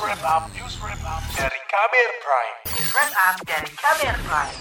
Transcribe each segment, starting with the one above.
wrap up, news wrap up dari Kamer Prime. News wrap up dari Kamer Prime.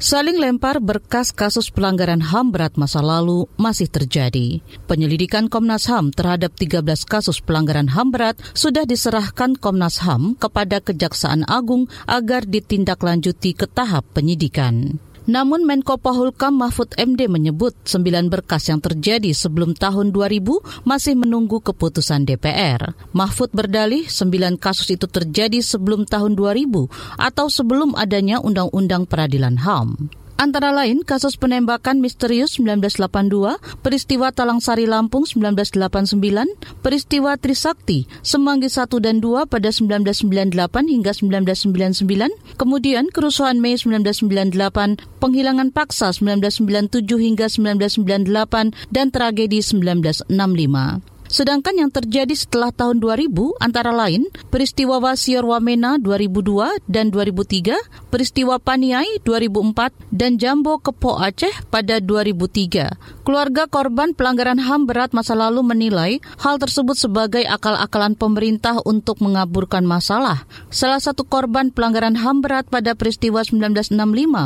Saling lempar berkas kasus pelanggaran HAM berat masa lalu masih terjadi. Penyelidikan Komnas HAM terhadap 13 kasus pelanggaran HAM berat sudah diserahkan Komnas HAM kepada Kejaksaan Agung agar ditindaklanjuti ke tahap penyidikan. Namun Menko Polhukam Mahfud MD menyebut sembilan berkas yang terjadi sebelum tahun 2000 masih menunggu keputusan DPR. Mahfud berdalih sembilan kasus itu terjadi sebelum tahun 2000 atau sebelum adanya Undang-Undang Peradilan HAM. Antara lain kasus penembakan misterius 1982, peristiwa Talang Sari Lampung 1989, peristiwa Trisakti, Semanggi 1 dan 2 pada 1998 hingga 1999, kemudian kerusuhan Mei 1998, penghilangan paksa 1997 hingga 1998, dan tragedi 1965. Sedangkan yang terjadi setelah tahun 2000 antara lain peristiwa Wasior Wamena 2002 dan 2003, peristiwa Paniai 2004, dan Jambo Kepo Aceh pada 2003. Keluarga korban pelanggaran HAM berat masa lalu menilai hal tersebut sebagai akal-akalan pemerintah untuk mengaburkan masalah. Salah satu korban pelanggaran HAM berat pada peristiwa 1965,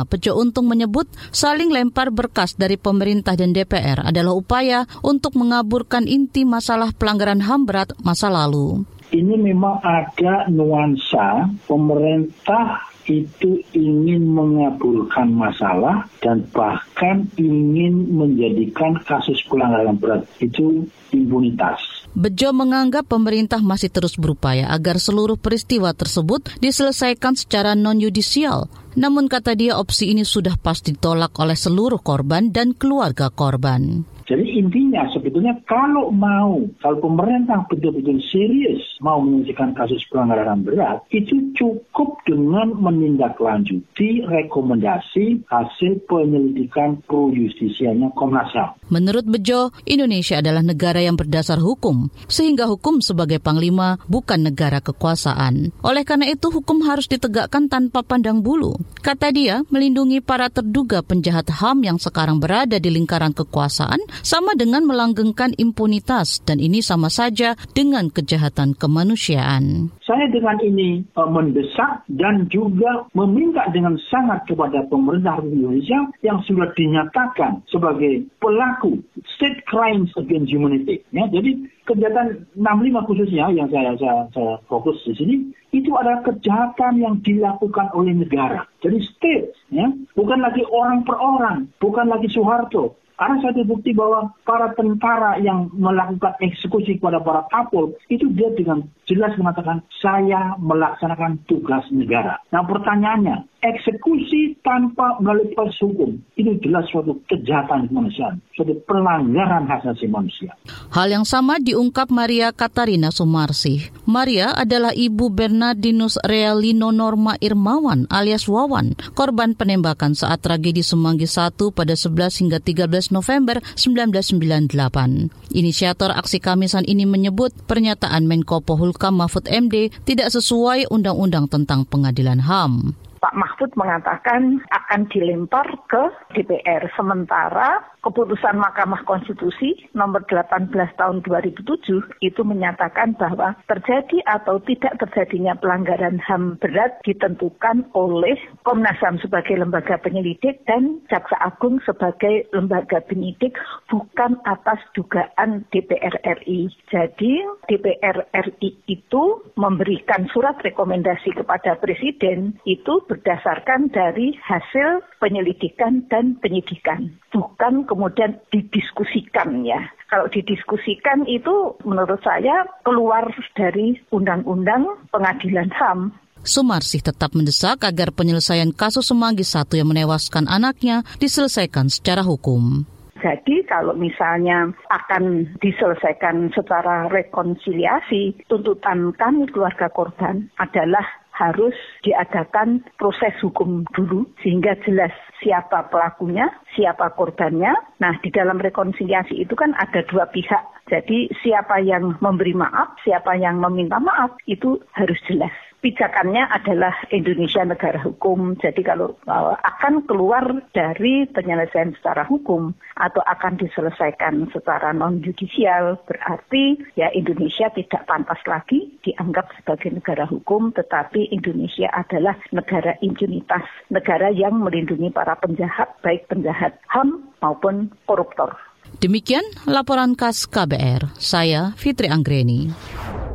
Pejo Untung menyebut saling lempar berkas dari pemerintah dan DPR adalah upaya untuk mengaburkan inti masalah pelanggaran HAM berat masa lalu. Ini memang ada nuansa pemerintah itu ingin mengabulkan masalah dan bahkan ingin menjadikan kasus pelanggaran berat itu impunitas. Bejo menganggap pemerintah masih terus berupaya agar seluruh peristiwa tersebut diselesaikan secara non-yudisial. Namun kata dia opsi ini sudah pasti ditolak oleh seluruh korban dan keluarga korban. Jadi intinya sebetulnya kalau mau, kalau pemerintah betul-betul serius mau menyelesaikan kasus pelanggaran berat, itu cukup dengan menindaklanjuti rekomendasi hasil penyelidikan pro justisianya Komnas HAM. Menurut Bejo, Indonesia adalah negara yang berdasar hukum, sehingga hukum sebagai panglima bukan negara kekuasaan. Oleh karena itu, hukum harus ditegakkan tanpa pandang bulu. Kata dia, melindungi para terduga penjahat HAM yang sekarang berada di lingkaran kekuasaan sama dengan melanggengkan impunitas dan ini sama saja dengan kejahatan kemanusiaan. Saya dengan ini uh, mendesak dan juga meminta dengan sangat kepada pemerintah Indonesia yang sudah dinyatakan sebagai pelaku state crimes against humanity. Ya, jadi kejahatan 65 khususnya yang saya, saya, saya fokus di sini itu adalah kejahatan yang dilakukan oleh negara. Jadi state, ya, bukan lagi orang per orang, bukan lagi Soeharto, karena saya bukti bahwa para tentara yang melakukan eksekusi kepada para kapol itu dia dengan jelas mengatakan saya melaksanakan tugas negara. Nah pertanyaannya, eksekusi tanpa melalui proses hukum itu jelas suatu kejahatan kemanusiaan, suatu pelanggaran hak asasi manusia. Hal yang sama diungkap Maria Katarina Sumarsih. Maria adalah ibu Bernardinus Realino Norma Irmawan alias Wawan, korban penembakan saat tragedi Semanggi 1 pada 11 hingga 13 November 1998. Inisiator aksi Kamisan ini menyebut pernyataan Menko Polhukam Mahfud MD tidak sesuai undang-undang tentang pengadilan HAM. Pak Mahfud mengatakan akan dilempar ke DPR. Sementara keputusan Mahkamah Konstitusi nomor 18 tahun 2007 itu menyatakan bahwa terjadi atau tidak terjadinya pelanggaran HAM berat ditentukan oleh Komnas HAM sebagai lembaga penyelidik dan Jaksa Agung sebagai lembaga penyidik bukan atas dugaan DPR RI. Jadi DPR RI itu memberikan surat rekomendasi kepada Presiden itu berdasarkan dari hasil penyelidikan dan penyidikan, bukan kemudian didiskusikan ya. Kalau didiskusikan itu menurut saya keluar dari undang-undang pengadilan HAM. Sumarsih tetap mendesak agar penyelesaian kasus Semanggi satu yang menewaskan anaknya diselesaikan secara hukum. Jadi kalau misalnya akan diselesaikan secara rekonsiliasi, tuntutan kami keluarga korban adalah harus diadakan proses hukum dulu sehingga jelas siapa pelakunya, siapa korbannya. Nah, di dalam rekonsiliasi itu kan ada dua pihak. Jadi siapa yang memberi maaf, siapa yang meminta maaf itu harus jelas. Pijakannya adalah Indonesia negara hukum. Jadi kalau uh, akan keluar dari penyelesaian secara hukum atau akan diselesaikan secara non judicial berarti ya Indonesia tidak pantas lagi dianggap sebagai negara hukum tetapi Indonesia adalah negara impunitas, negara yang melindungi para penjahat baik penjahat HAM maupun koruptor. Demikian laporan khas KBR. Saya Fitri Anggreni.